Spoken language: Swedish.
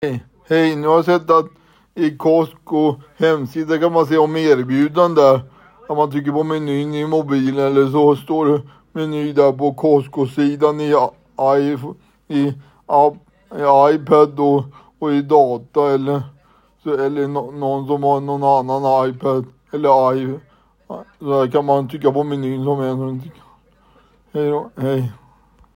Hej, nu har jag sett att i Costco hemsida kan man se om erbjudande där. Om man trycker på menyn i mobilen eller så står det meny där på Costco-sidan i, i, i, i iPad och, och i data eller, så, eller no, någon som har någon annan iPad eller i. Så där kan man trycka på menyn som en. Hej då, hej.